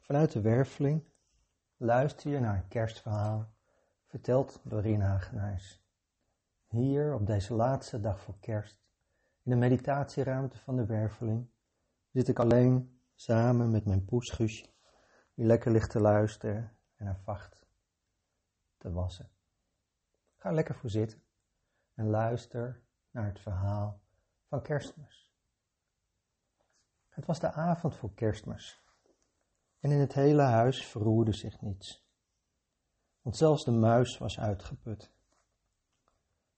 Vanuit de werveling luister je naar een kerstverhaal verteld door Rien Hagenhuis. Hier op deze laatste dag voor kerst, in de meditatieruimte van de werveling, zit ik alleen samen met mijn poes Guusje, die lekker ligt te luisteren en haar vacht te wassen. Ga lekker voor zitten en luister naar het verhaal van kerstmis. Het was de avond voor kerstmis en in het hele huis verroerde zich niets. Want zelfs de muis was uitgeput.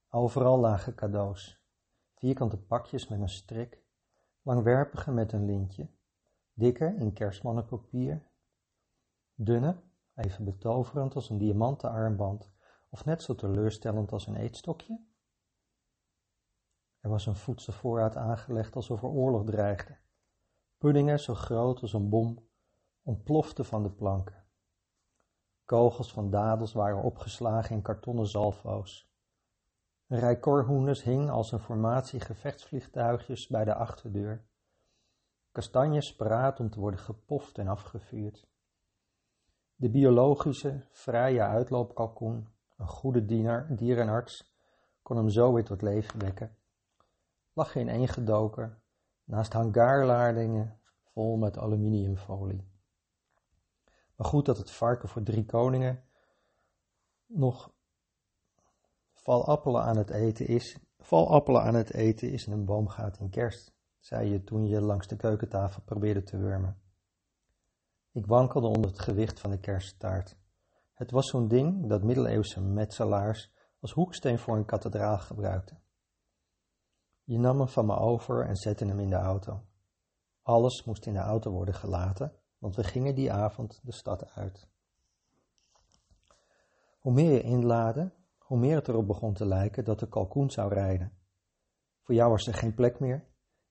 Overal lagen cadeaus, vierkante pakjes met een strik, langwerpige met een lintje, dikke in kerstmannenpapier, dunne, even betoverend als een diamanten armband of net zo teleurstellend als een eetstokje. Er was een voedselvoorraad aangelegd alsof er oorlog dreigde. Puddingen zo groot als een bom ontploften van de planken. Kogels van dadels waren opgeslagen in kartonnen zalfo's. Een rij korhoenders hing als een formatie gevechtsvliegtuigjes bij de achterdeur. Kastanjes paraat om te worden gepoft en afgevuurd. De biologische, vrije uitloopkalkoen, een goede diener, dierenarts, kon hem zo weer tot leven wekken. Lag ineengedoken naast hangaarlaardingen vol met aluminiumfolie. Maar goed dat het varken voor drie koningen nog valappelen aan het eten is. Valappelen aan het eten is en een boom gaat in kerst, zei je toen je langs de keukentafel probeerde te wurmen. Ik wankelde onder het gewicht van de kersttaart. Het was zo'n ding dat middeleeuwse metselaars als hoeksteen voor een kathedraal gebruikten. Je nam hem van me over en zette hem in de auto. Alles moest in de auto worden gelaten, want we gingen die avond de stad uit. Hoe meer je inlaadde, hoe meer het erop begon te lijken dat de kalkoen zou rijden. Voor jou was er geen plek meer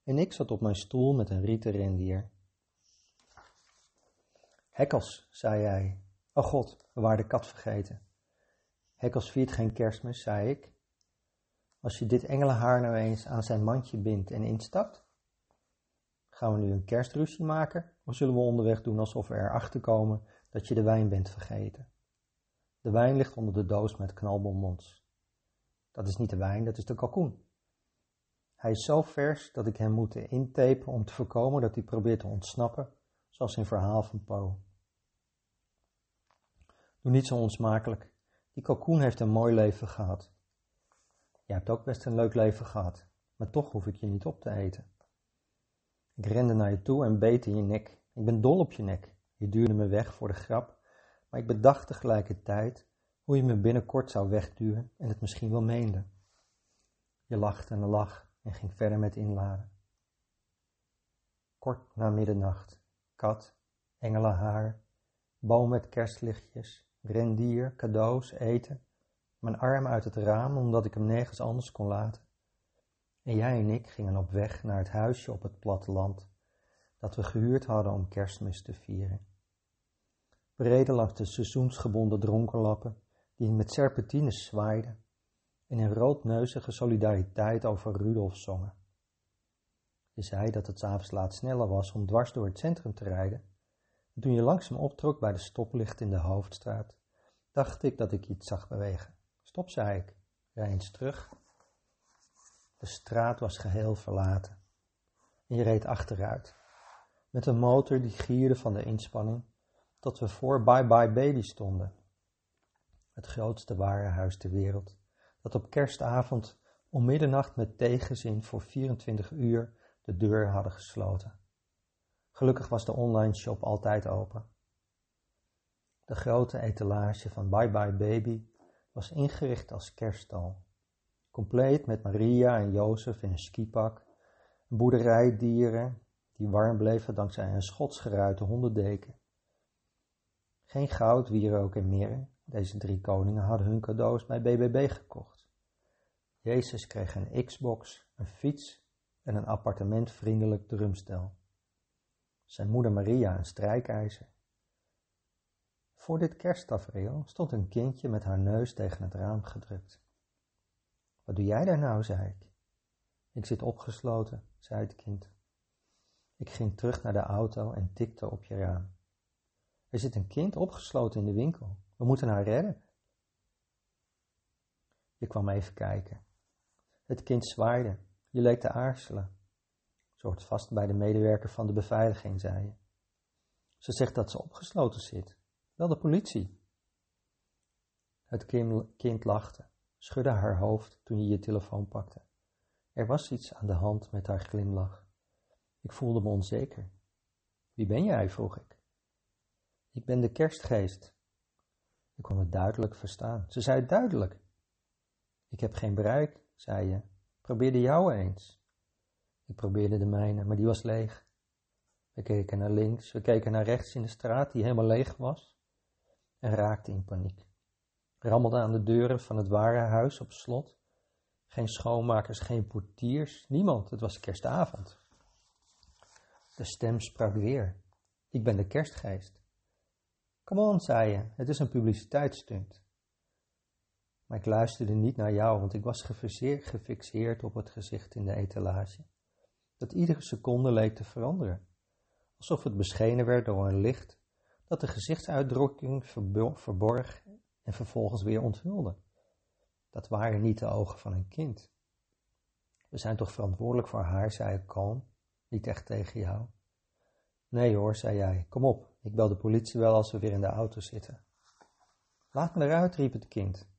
en ik zat op mijn stoel met een rieten rendier. Hekkels, zei jij. Oh god, we waren de kat vergeten. Hekkels viert geen kerstmis, zei ik. Als je dit engelenhaar nou eens aan zijn mandje bindt en instapt, gaan we nu een kerstruzie maken of zullen we onderweg doen alsof we erachter komen dat je de wijn bent vergeten? De wijn ligt onder de doos met knalbonbons. Dat is niet de wijn, dat is de kalkoen. Hij is zo vers dat ik hem moet intapen om te voorkomen dat hij probeert te ontsnappen, zoals in verhaal van Poe. Doe niet zo onsmakelijk. Die kalkoen heeft een mooi leven gehad. Je hebt ook best een leuk leven gehad, maar toch hoef ik je niet op te eten. Ik rende naar je toe en beet in je nek. Ik ben dol op je nek. Je duwde me weg voor de grap, maar ik bedacht tegelijkertijd hoe je me binnenkort zou wegduwen en het misschien wel meende. Je lachte en lach en ging verder met inladen. Kort na middernacht, kat, engelenhaar, boom met kerstlichtjes, rendier, cadeaus, eten, mijn arm uit het raam omdat ik hem nergens anders kon laten. En jij en ik gingen op weg naar het huisje op het platteland dat we gehuurd hadden om kerstmis te vieren. We reden langs de seizoensgebonden dronkenlappen die met serpentines zwaaiden en in roodneuzige solidariteit over Rudolf zongen. Je zei dat het s'avonds laat sneller was om dwars door het centrum te rijden. En toen je langzaam optrok bij de stoplicht in de hoofdstraat, dacht ik dat ik iets zag bewegen. Stop, zei ik. Rij terug. De straat was geheel verlaten. En je reed achteruit. Met een motor die gierde van de inspanning, tot we voor Bye Bye Baby stonden. Het grootste warenhuis ter wereld, dat op kerstavond om middernacht met tegenzin voor 24 uur de deur hadden gesloten. Gelukkig was de online shop altijd open. De grote etalage van Bye Bye Baby was ingericht als kerststal compleet met Maria en Jozef in een skipak, boerderijdieren die warm bleven dankzij een schotsgeruite hondendeken. Geen goud, wierook en mirre, deze drie koningen hadden hun cadeaus bij BBB gekocht. Jezus kreeg een Xbox, een fiets en een appartementvriendelijk drumstel. Zijn moeder Maria een strijkijzer. Voor dit kersttafereel stond een kindje met haar neus tegen het raam gedrukt. Wat doe jij daar nou, zei ik. Ik zit opgesloten, zei het kind. Ik ging terug naar de auto en tikte op je raam. Er zit een kind opgesloten in de winkel. We moeten haar redden. Je kwam even kijken. Het kind zwaaide. Je leek te aarzelen. Ze hoort vast bij de medewerker van de beveiliging, zei je. Ze zegt dat ze opgesloten zit. Wel de politie. Het kind lachte, schudde haar hoofd toen je je telefoon pakte. Er was iets aan de hand met haar glimlach. Ik voelde me onzeker. Wie ben jij? vroeg ik. Ik ben de kerstgeest. Ik kon het duidelijk verstaan. Ze zei duidelijk. Ik heb geen bereik, zei je. Probeer de jouwe eens. Ik probeerde de mijne, maar die was leeg. We keken naar links, we keken naar rechts in de straat die helemaal leeg was en raakten in paniek. Rammelden aan de deuren van het warenhuis op slot. Geen schoonmakers, geen portiers, niemand. Het was kerstavond. De stem sprak weer. Ik ben de kerstgeest. Come on, zei je, het is een publiciteitsstunt. Maar ik luisterde niet naar jou, want ik was gefixeerd op het gezicht in de etalage, dat iedere seconde leek te veranderen, alsof het beschenen werd door een licht dat de gezichtsuitdrukking verborg en vervolgens weer onthulde. Dat waren niet de ogen van een kind. We zijn toch verantwoordelijk voor haar, zei ik kalm, niet echt tegen jou. Nee hoor, zei jij, kom op, ik bel de politie wel als we weer in de auto zitten. Laat me eruit, riep het kind,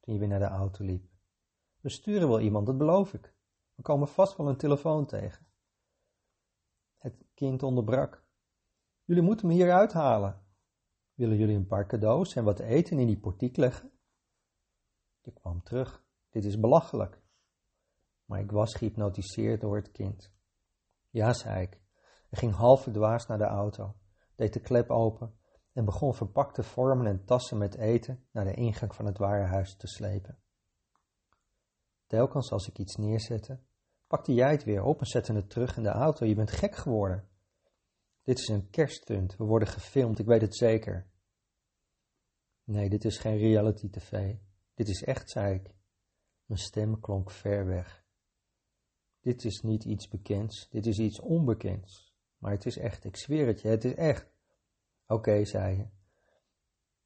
toen je weer naar de auto liep. We sturen wel iemand, dat beloof ik. We komen vast wel een telefoon tegen. Het kind onderbrak. Jullie moeten me hier uithalen. Willen jullie een paar cadeaus en wat eten in die portiek leggen? Je kwam terug. Dit is belachelijk. Maar ik was gehypnotiseerd door het kind. Ja, zei ik. Hij ging half verdwaasd naar de auto, deed de klep open en begon verpakte vormen en tassen met eten naar de ingang van het warenhuis te slepen. Telkens als ik iets neerzette, pakte jij het weer op en zette het terug in de auto. Je bent gek geworden. Dit is een kerststunt. We worden gefilmd, ik weet het zeker. Nee, dit is geen reality tv. Dit is echt, zei ik. Mijn stem klonk ver weg. Dit is niet iets bekends, dit is iets onbekends. Maar het is echt, ik zweer het je, het is echt. Oké, zei je.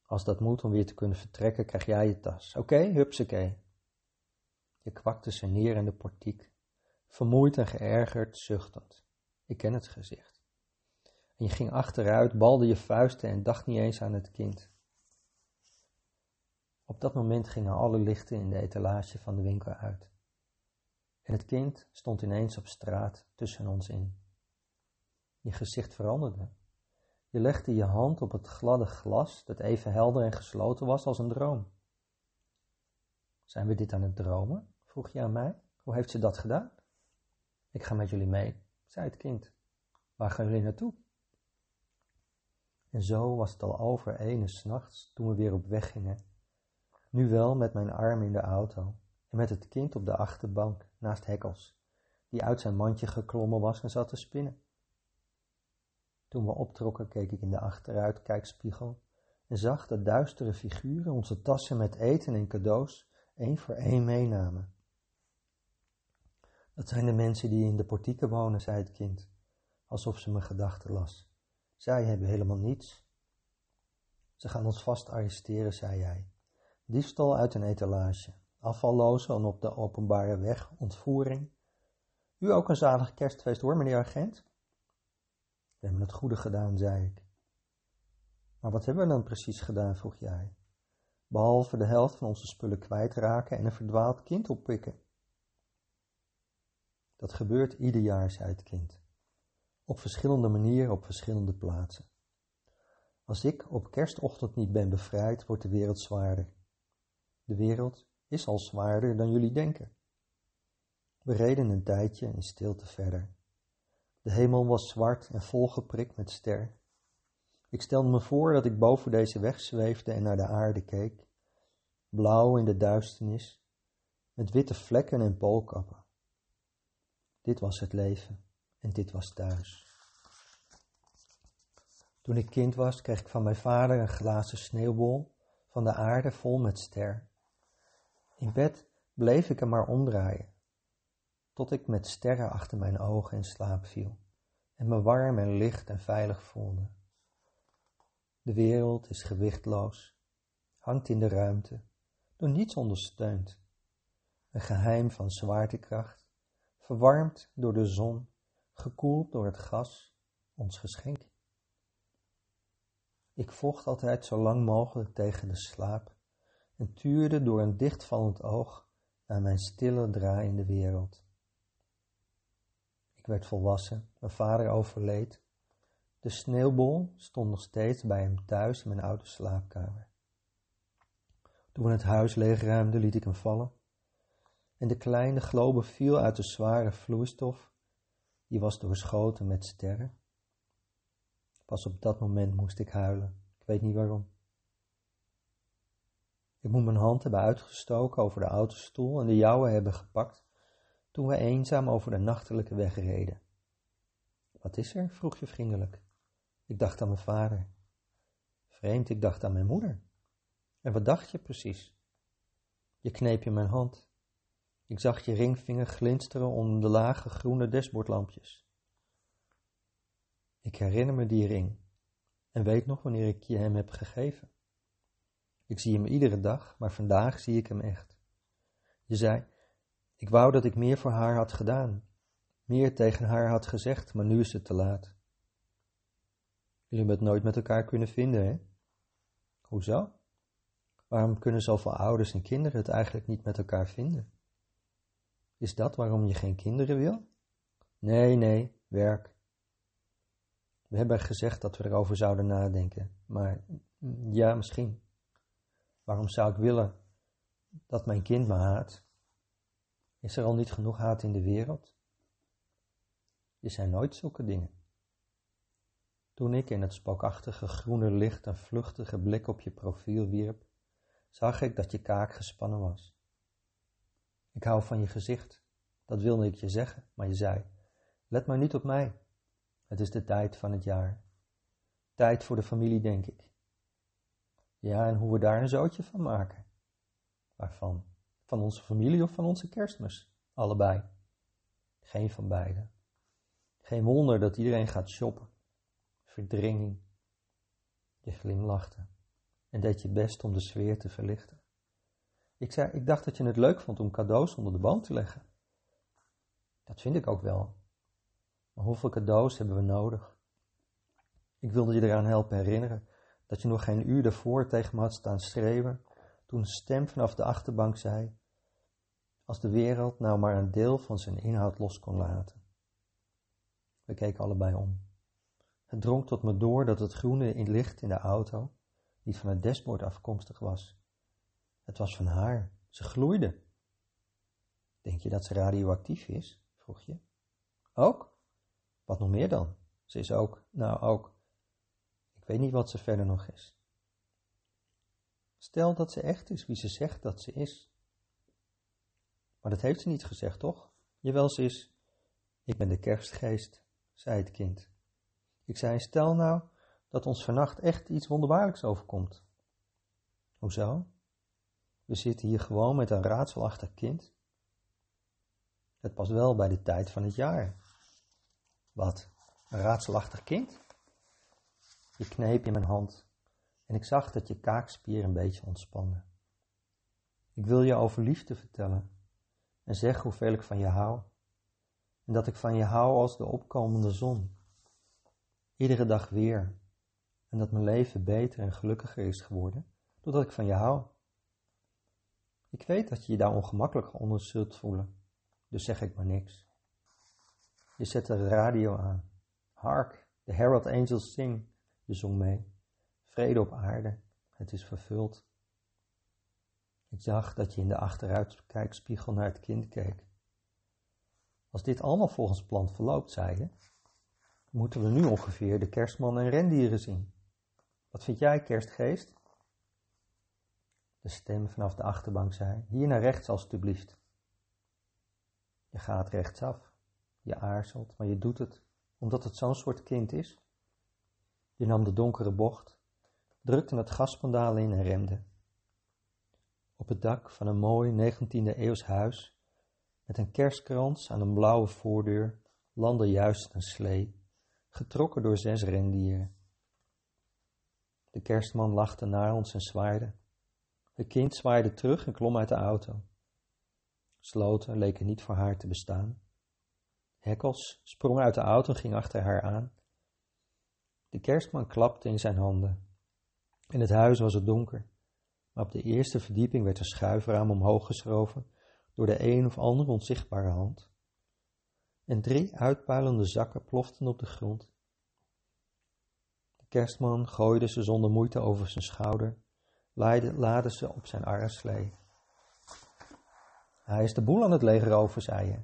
Als dat moet om weer te kunnen vertrekken, krijg jij je tas. Oké, okay, hupsakee. Je kwakte ze neer in de portiek, vermoeid en geërgerd, zuchtend. Ik ken het gezicht. En je ging achteruit, balde je vuisten en dacht niet eens aan het kind. Op dat moment gingen alle lichten in de etalage van de winkel uit. En het kind stond ineens op straat tussen ons in. Je gezicht veranderde. Je legde je hand op het gladde glas dat even helder en gesloten was als een droom. Zijn we dit aan het dromen? vroeg je aan mij. Hoe heeft ze dat gedaan? Ik ga met jullie mee, zei het kind. Waar gaan jullie naartoe? En zo was het al over ene s'nachts toen we weer op weg gingen nu wel met mijn arm in de auto en met het kind op de achterbank naast Hekkels, die uit zijn mandje geklommen was en zat te spinnen. Toen we optrokken keek ik in de achteruitkijkspiegel en zag dat duistere figuren onze tassen met eten en cadeaus één voor één meenamen. Dat zijn de mensen die in de portieken wonen, zei het kind, alsof ze mijn gedachten las. Zij hebben helemaal niets. Ze gaan ons vast arresteren, zei jij. Diefstal uit een etalage, afvallozen en op de openbare weg, ontvoering. U ook een zalig kerstfeest hoor, meneer agent? We hebben het goede gedaan, zei ik. Maar wat hebben we dan precies gedaan, vroeg jij. Behalve de helft van onze spullen kwijtraken en een verdwaald kind oppikken. Dat gebeurt ieder jaar, zei het kind. Op verschillende manieren, op verschillende plaatsen. Als ik op kerstochtend niet ben bevrijd, wordt de wereld zwaarder. De wereld is al zwaarder dan jullie denken. We reden een tijdje in stilte verder. De hemel was zwart en volgeprikt met ster. Ik stelde me voor dat ik boven deze weg zweefde en naar de aarde keek, blauw in de duisternis, met witte vlekken en poolkappen. Dit was het leven en dit was thuis. Toen ik kind was, kreeg ik van mijn vader een glazen sneeuwbol van de aarde vol met ster. In bed bleef ik hem maar omdraaien. tot ik met sterren achter mijn ogen in slaap viel en me warm en licht en veilig voelde. De wereld is gewichtloos, hangt in de ruimte, door niets ondersteund. Een geheim van zwaartekracht, verwarmd door de zon, gekoeld door het gas, ons geschenk. Ik vocht altijd zo lang mogelijk tegen de slaap en tuurde door een dichtvallend oog naar mijn stille draaiende wereld. Ik werd volwassen, mijn vader overleed. De sneeuwbol stond nog steeds bij hem thuis in mijn oude slaapkamer. Toen we het huis leegruimden, liet ik hem vallen. En de kleine globe viel uit de zware vloeistof, die was doorschoten met sterren. Pas op dat moment moest ik huilen. Ik weet niet waarom. Ik moet mijn hand hebben uitgestoken over de autostoel en de jouwe hebben gepakt toen we eenzaam over de nachtelijke weg reden. Wat is er? vroeg je vriendelijk. Ik dacht aan mijn vader. Vreemd, ik dacht aan mijn moeder. En wat dacht je precies? Je kneep je mijn hand. Ik zag je ringvinger glinsteren onder de lage groene dashboardlampjes. Ik herinner me die ring en weet nog wanneer ik je hem heb gegeven. Ik zie hem iedere dag, maar vandaag zie ik hem echt. Je zei, ik wou dat ik meer voor haar had gedaan, meer tegen haar had gezegd, maar nu is het te laat. Jullie hebben het nooit met elkaar kunnen vinden, hè? Hoezo? Waarom kunnen zoveel ouders en kinderen het eigenlijk niet met elkaar vinden? Is dat waarom je geen kinderen wil? Nee, nee, werk. We hebben gezegd dat we erover zouden nadenken, maar ja, misschien. Waarom zou ik willen dat mijn kind me haat? Is er al niet genoeg haat in de wereld? Je zijn nooit zulke dingen. Toen ik in het spookachtige groene licht een vluchtige blik op je profiel wierp, zag ik dat je kaak gespannen was. Ik hou van je gezicht, dat wilde ik je zeggen, maar je zei, let maar niet op mij. Het is de tijd van het jaar. Tijd voor de familie, denk ik. Ja, en hoe we daar een zootje van maken. Waarvan? Van onze familie of van onze kerstmis? Allebei. Geen van beide. Geen wonder dat iedereen gaat shoppen. Verdringing. Je glimlachte en deed je best om de sfeer te verlichten. Ik zei, ik dacht dat je het leuk vond om cadeaus onder de boom te leggen. Dat vind ik ook wel. Maar hoeveel cadeaus hebben we nodig? Ik wilde je eraan helpen herinneren dat je nog geen uur daarvoor tegen me had staan schreeuwen toen een stem vanaf de achterbank zei: Als de wereld nou maar een deel van zijn inhoud los kon laten. We keken allebei om. Het drong tot me door dat het groene licht in de auto niet van het dashboard afkomstig was. Het was van haar. Ze gloeide. Denk je dat ze radioactief is? vroeg je. Ook? Wat nog meer dan? Ze is ook, nou ook. Ik weet niet wat ze verder nog is. Stel dat ze echt is wie ze zegt dat ze is. Maar dat heeft ze niet gezegd, toch? Jawel, ze is. Ik ben de kerstgeest, zei het kind. Ik zei, stel nou dat ons vannacht echt iets wonderbaarlijks overkomt. Hoezo? We zitten hier gewoon met een raadselachtig kind. Het past wel bij de tijd van het jaar. Wat? Een raadselachtig kind? Je kneep in mijn hand en ik zag dat je kaakspier een beetje ontspande. Ik wil je over liefde vertellen en zeg hoeveel ik van je hou. En dat ik van je hou als de opkomende zon. Iedere dag weer. En dat mijn leven beter en gelukkiger is geworden doordat ik van je hou. Ik weet dat je je daar ongemakkelijk onder zult voelen, dus zeg ik maar niks. Je zet de radio aan. Hark, de Herald Angels sing. Je zong mee. Vrede op aarde, het is vervuld. Ik zag dat je in de achteruitkijkspiegel naar het kind keek. Als dit allemaal volgens plan verloopt, zei je, moeten we nu ongeveer de kerstman en rendieren zien. Wat vind jij, kerstgeest? De stem vanaf de achterbank zei, hier naar rechts alstublieft. Je gaat rechtsaf. Je aarzelt, maar je doet het, omdat het zo'n soort kind is. Je nam de donkere bocht, drukte het gaspandaal in en remde. Op het dak van een mooi 19e eeuws huis Met een kerstkrans aan een blauwe voordeur landde juist een slee, getrokken door zes rendieren. De kerstman lachte naar ons en zwaaide. Het kind zwaaide terug en klom uit de auto. Sloten leken niet voor haar te bestaan. Hekkels sprong uit de auto en ging achter haar aan. De kerstman klapte in zijn handen. In het huis was het donker, maar op de eerste verdieping werd een schuifraam omhoog geschoven door de een of andere onzichtbare hand. En drie uitpuilende zakken ploften op de grond. De kerstman gooide ze zonder moeite over zijn schouder, laadde ze op zijn arreslee. Hij is de boel aan het legeroven, zei je.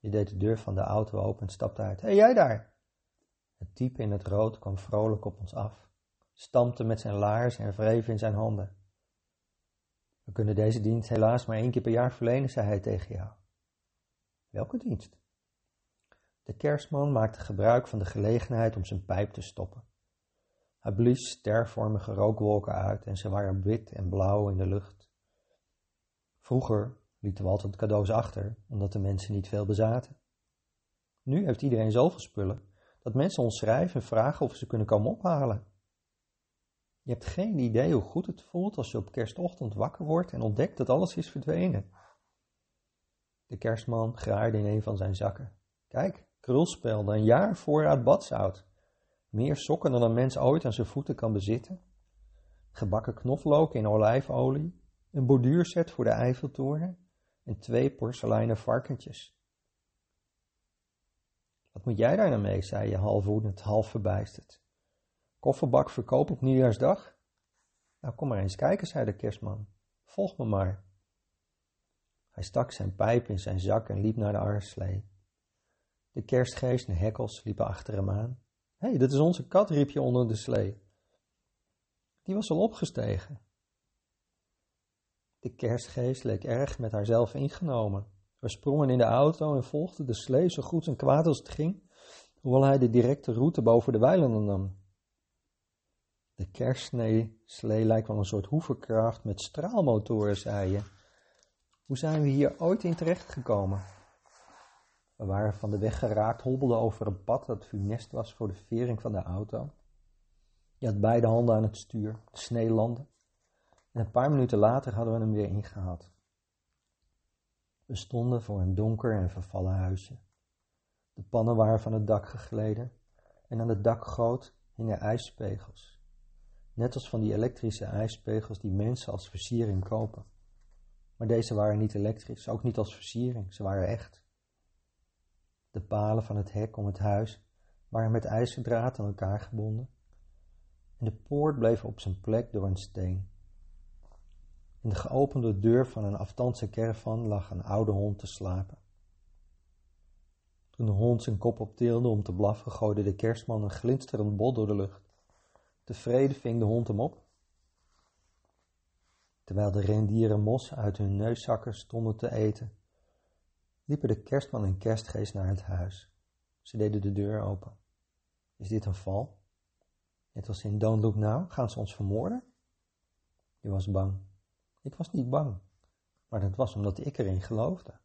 Je deed de deur van de auto open en stapte uit. Hé, hey, jij daar! Het type in het rood kwam vrolijk op ons af, stampte met zijn laars en wreef in zijn handen. We kunnen deze dienst helaas maar één keer per jaar verlenen, zei hij tegen jou. Welke dienst? De kerstman maakte gebruik van de gelegenheid om zijn pijp te stoppen. Hij blies stervormige rookwolken uit en ze waren wit en blauw in de lucht. Vroeger lieten we altijd cadeaus achter, omdat de mensen niet veel bezaten. Nu heeft iedereen zoveel spullen dat mensen ons schrijven en vragen of ze kunnen komen ophalen. Je hebt geen idee hoe goed het voelt als je op kerstochtend wakker wordt en ontdekt dat alles is verdwenen. De kerstman graaide in een van zijn zakken. Kijk, krulspelden, een jaar voorraad badzout. Meer sokken dan een mens ooit aan zijn voeten kan bezitten. Gebakken knoflook in olijfolie. Een borduurset voor de Eiffeltoren. En twee porseleinen varkentjes. Wat moet jij daar nou mee, zei je half woedend, half verbijsterd. Kofferbak verkoop op nieuwjaarsdag? Nou, kom maar eens kijken, zei de kerstman. Volg me maar. Hij stak zijn pijp in zijn zak en liep naar de arreslee. De kerstgeest en hekkels liepen achter hem aan. Hé, hey, dit is onze kat, riep je onder de slee. Die was al opgestegen. De kerstgeest leek erg met haarzelf ingenomen. We sprongen in de auto en volgden de slee zo goed en kwaad als het ging, hoewel hij de directe route boven de weilanden nam. De kerstslee lijkt wel een soort hoeverkracht met straalmotoren, zei je. Hoe zijn we hier ooit in terecht gekomen? We waren van de weg geraakt, hobbelden over een pad dat funest was voor de vering van de auto. Je had beide handen aan het stuur, de snee landde. En een paar minuten later hadden we hem weer ingehaald. We stonden voor een donker en vervallen huisje. De pannen waren van het dak gegleden en aan het dakgoot hingen ijspegels. Net als van die elektrische ijspegels die mensen als versiering kopen. Maar deze waren niet elektrisch, ook niet als versiering, ze waren echt. De palen van het hek om het huis waren met ijzerdraad aan elkaar gebonden en de poort bleef op zijn plek door een steen. In de geopende deur van een aftandse caravan lag een oude hond te slapen. Toen de hond zijn kop optilde om te blaffen, gooide de kerstman een glinsterend bot door de lucht. Tevreden ving de hond hem op. Terwijl de rendieren mos uit hun neuszakken stonden te eten, liepen de kerstman en kerstgeest naar het huis. Ze deden de deur open. Is dit een val? Net als in Don't Look Now, gaan ze ons vermoorden? Je was bang. Ik was niet bang, maar dat was omdat ik erin geloofde.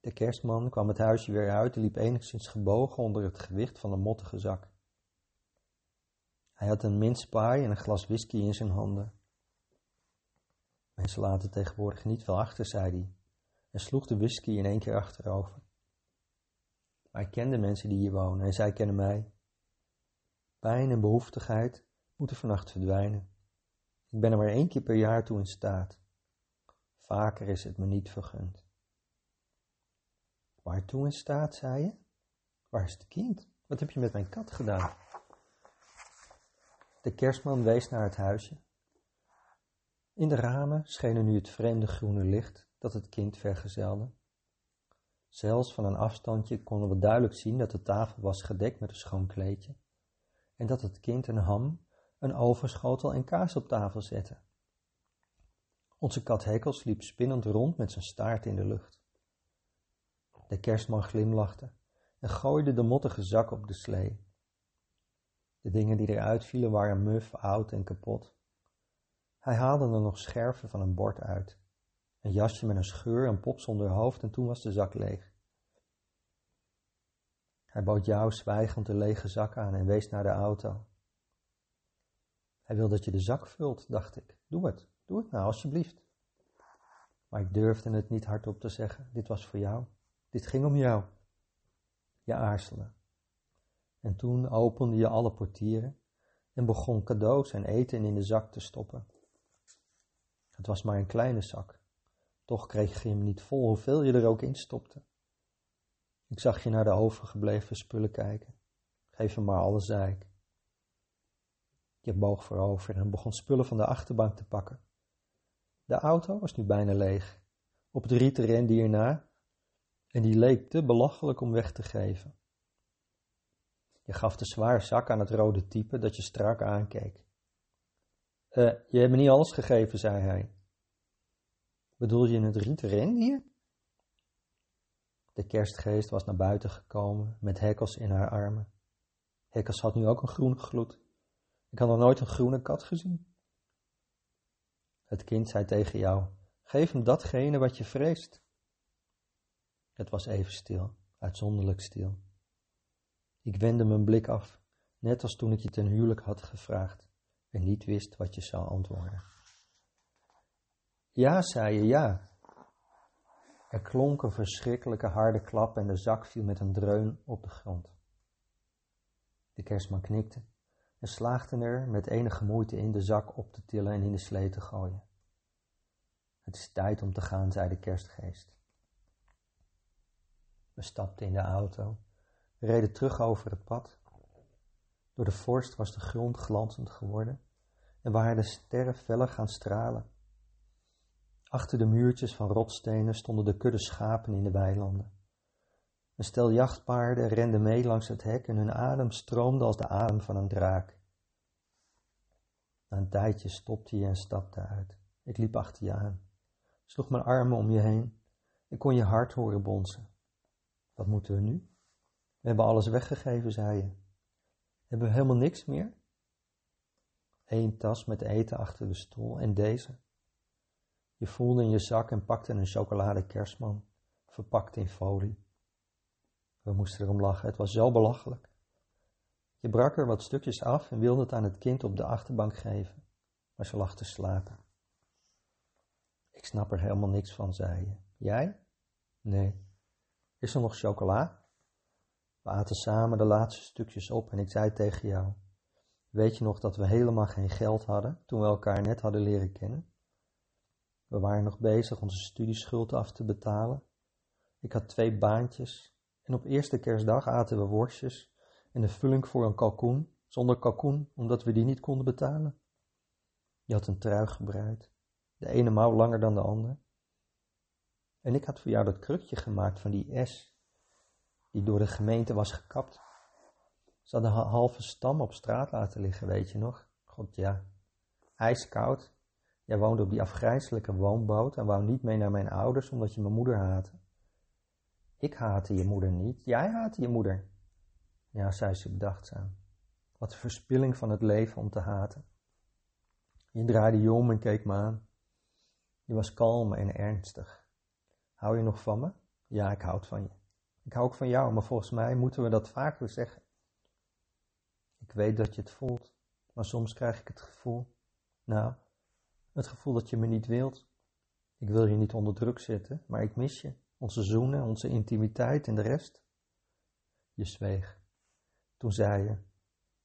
De kerstman kwam het huisje weer uit en liep enigszins gebogen onder het gewicht van een mottige zak. Hij had een mincepaai en een glas whisky in zijn handen. Mensen laten tegenwoordig niet veel achter, zei hij, en sloeg de whisky in één keer achterover. Maar ik ken de mensen die hier wonen en zij kennen mij. Pijn en behoeftigheid moeten vannacht verdwijnen. Ik ben er maar één keer per jaar toe in staat. Vaker is het me niet vergund. Waartoe in staat, zei je? Waar is het kind? Wat heb je met mijn kat gedaan? De kerstman wees naar het huisje. In de ramen scheen nu het vreemde groene licht dat het kind vergezelde. Zelfs van een afstandje konden we duidelijk zien dat de tafel was gedekt met een schoon kleedje en dat het kind een ham, een overschotel en kaas op tafel zette. Onze kat Hekels liep spinnend rond met zijn staart in de lucht. De kerstman glimlachte en gooide de mottige zak op de slee. De dingen die eruit vielen waren muf, oud en kapot. Hij haalde er nog scherven van een bord uit. Een jasje met een scheur, een pop zonder hoofd en toen was de zak leeg. Hij bood jou zwijgend de lege zak aan en wees naar de auto. Hij wil dat je de zak vult, dacht ik. Doe het, doe het nou, alsjeblieft. Maar ik durfde het niet hardop te zeggen. Dit was voor jou. Dit ging om jou. Je aarzelde. En toen opende je alle portieren en begon cadeaus en eten in de zak te stoppen. Het was maar een kleine zak. Toch kreeg je hem niet vol, hoeveel je er ook in stopte. Ik zag je naar de overgebleven spullen kijken. Geef hem maar alles, zei ik. Je boog voorover en begon spullen van de achterbank te pakken. De auto was nu bijna leeg. Op het rieten rende hierna en die leek te belachelijk om weg te geven. Je gaf de zware zak aan het rode type dat je strak aankeek. Uh, je hebt me niet alles gegeven, zei hij. Bedoel je het rieten rendier? De kerstgeest was naar buiten gekomen met Hekkels in haar armen. Hekkels had nu ook een groene gloed. Ik had nog nooit een groene kat gezien. Het kind zei tegen jou: Geef hem datgene wat je vreest. Het was even stil, uitzonderlijk stil. Ik wendde mijn blik af, net als toen ik je ten huwelijk had gevraagd en niet wist wat je zou antwoorden. Ja, zei je, ja. Er klonk een verschrikkelijke harde klap en de zak viel met een dreun op de grond. De kerstman knikte en slaagde er met enige moeite in de zak op te tillen en in de slee te gooien. Het is tijd om te gaan, zei de kerstgeest. We stapten in de auto, reden terug over het pad. Door de vorst was de grond glanzend geworden en waren de sterren feller gaan stralen. Achter de muurtjes van rotstenen stonden de kudde schapen in de weilanden. Een stel jachtpaarden rende mee langs het hek en hun adem stroomde als de adem van een draak. Na een tijdje stopte je en stapte uit. Ik liep achter je aan, sloeg mijn armen om je heen. Ik kon je hart horen bonzen. Wat moeten we nu? We hebben alles weggegeven, zei je. Hebben we helemaal niks meer? Eén tas met eten achter de stoel en deze. Je voelde in je zak en pakte een chocolade kerstman, verpakt in folie. We moesten erom lachen, het was zo belachelijk. Je brak er wat stukjes af en wilde het aan het kind op de achterbank geven, maar ze lag te slapen. Ik snap er helemaal niks van, zei je. Jij? Nee. Is er nog chocola? We aten samen de laatste stukjes op en ik zei tegen jou: Weet je nog dat we helemaal geen geld hadden toen we elkaar net hadden leren kennen? We waren nog bezig onze studieschuld af te betalen. Ik had twee baantjes en op eerste kerstdag aten we worstjes en de vulling voor een kalkoen, zonder kalkoen, omdat we die niet konden betalen. Je had een trui gebreid, de ene mouw langer dan de andere. En ik had voor jou dat krukje gemaakt van die S, die door de gemeente was gekapt. Ze hadden een halve stam op straat laten liggen, weet je nog? God ja, ijskoud. Jij woonde op die afgrijzelijke woonboot en wou niet mee naar mijn ouders omdat je mijn moeder haatte. Ik haatte je moeder niet, jij haatte je moeder. Ja, zei ze bedachtzaam. Wat een verspilling van het leven om te haten. Je draaide je om en keek me aan. Je was kalm en ernstig. Hou je nog van me? Ja, ik houd van je. Ik hou ook van jou, maar volgens mij moeten we dat vaker zeggen. Ik weet dat je het voelt, maar soms krijg ik het gevoel, nou, het gevoel dat je me niet wilt. Ik wil je niet onder druk zetten, maar ik mis je. Onze zoenen, onze intimiteit en de rest. Je zweeg. Toen zei je,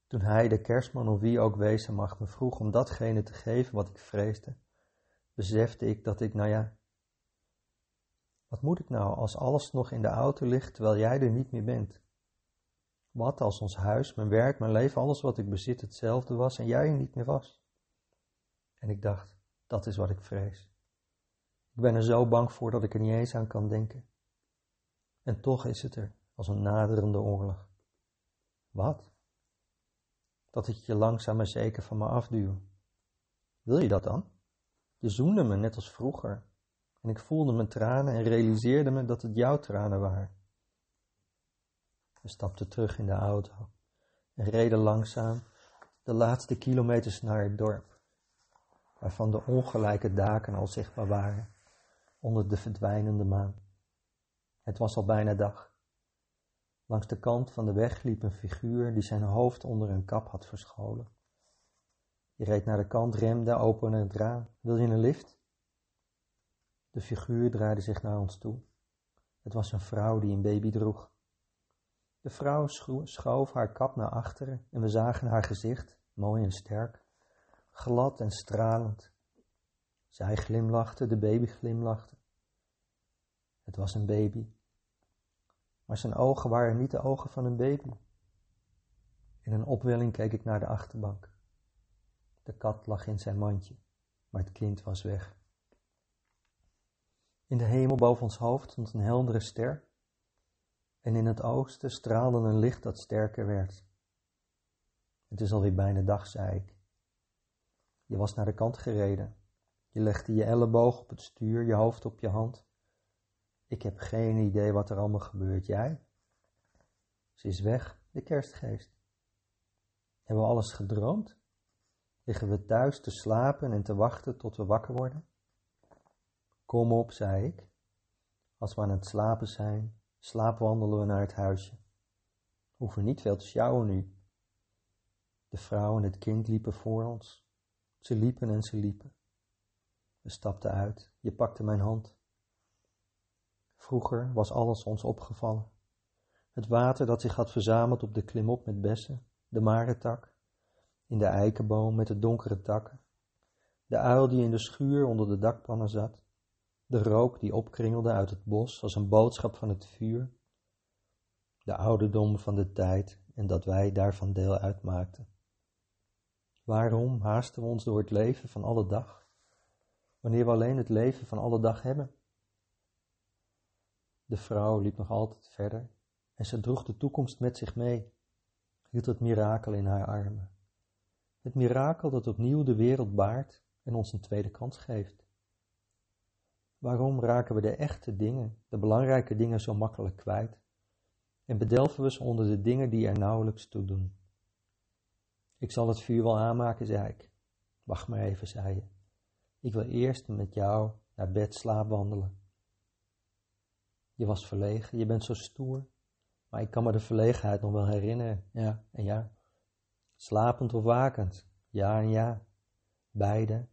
toen hij, de kerstman of wie ook wezen mag, me vroeg om datgene te geven wat ik vreesde, besefte ik dat ik, nou ja, wat moet ik nou als alles nog in de auto ligt terwijl jij er niet meer bent? Wat als ons huis, mijn werk, mijn leven, alles wat ik bezit hetzelfde was en jij er niet meer was? En ik dacht, dat is wat ik vrees. Ik ben er zo bang voor dat ik er niet eens aan kan denken. En toch is het er, als een naderende oorlog. Wat? Dat ik je langzaam maar zeker van me afduw. Wil je dat dan? Je zoende me net als vroeger. En ik voelde mijn tranen en realiseerde me dat het jouw tranen waren. We stapten terug in de auto en reden langzaam de laatste kilometers naar het dorp, waarvan de ongelijke daken al zichtbaar waren onder de verdwijnende maan. Het was al bijna dag. Langs de kant van de weg liep een figuur die zijn hoofd onder een kap had verscholen. Je reed naar de kant, remde, opende het raam. Wil je een lift? De figuur draaide zich naar ons toe. Het was een vrouw die een baby droeg. De vrouw schoof haar kap naar achteren en we zagen haar gezicht, mooi en sterk, glad en stralend. Zij glimlachte, de baby glimlachte. Het was een baby. Maar zijn ogen waren niet de ogen van een baby. In een opwelling keek ik naar de achterbank. De kat lag in zijn mandje, maar het kind was weg. In de hemel boven ons hoofd stond een heldere ster en in het oosten straalde een licht dat sterker werd. Het is alweer bijna dag, zei ik. Je was naar de kant gereden. Je legde je elleboog op het stuur, je hoofd op je hand. Ik heb geen idee wat er allemaal gebeurt. Jij? Ze is weg, de kerstgeest. Hebben we alles gedroomd? Liggen we thuis te slapen en te wachten tot we wakker worden? Kom op, zei ik. Als we aan het slapen zijn, slaapwandelen we naar het huisje. Hoeven niet veel te sjouwen nu. De vrouw en het kind liepen voor ons. Ze liepen en ze liepen. We stapten uit. Je pakte mijn hand. Vroeger was alles ons opgevallen. Het water dat zich had verzameld op de klimop met bessen, de marentak, in de eikenboom met de donkere takken, de uil die in de schuur onder de dakpannen zat, de rook die opkringelde uit het bos als een boodschap van het vuur, de ouderdom van de tijd en dat wij daarvan deel uitmaakten. Waarom haasten we ons door het leven van alle dag, wanneer we alleen het leven van alle dag hebben? De vrouw liep nog altijd verder en ze droeg de toekomst met zich mee, hield het mirakel in haar armen. Het mirakel dat opnieuw de wereld baart en ons een tweede kans geeft. Waarom raken we de echte dingen, de belangrijke dingen zo makkelijk kwijt en bedelven we ze onder de dingen die er nauwelijks toe doen? Ik zal het vuur wel aanmaken, zei ik. Wacht maar even, zei je. Ik wil eerst met jou naar bed slaap wandelen. Je was verlegen, je bent zo stoer. Maar ik kan me de verlegenheid nog wel herinneren. Ja en ja. Slapend of wakend. Ja en ja. Beide.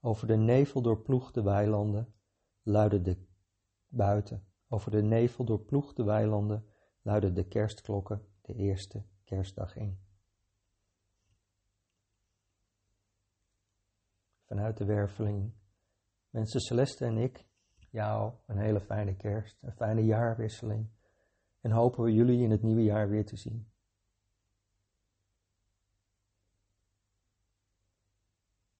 Over de nevel doorploegde weilanden luidde de buiten. Over de nevel doorploegde weilanden luidden de kerstklokken de eerste kerstdag in. Vanuit de werveling wensen Celeste en ik jou een hele fijne kerst, een fijne jaarwisseling. En hopen we jullie in het nieuwe jaar weer te zien.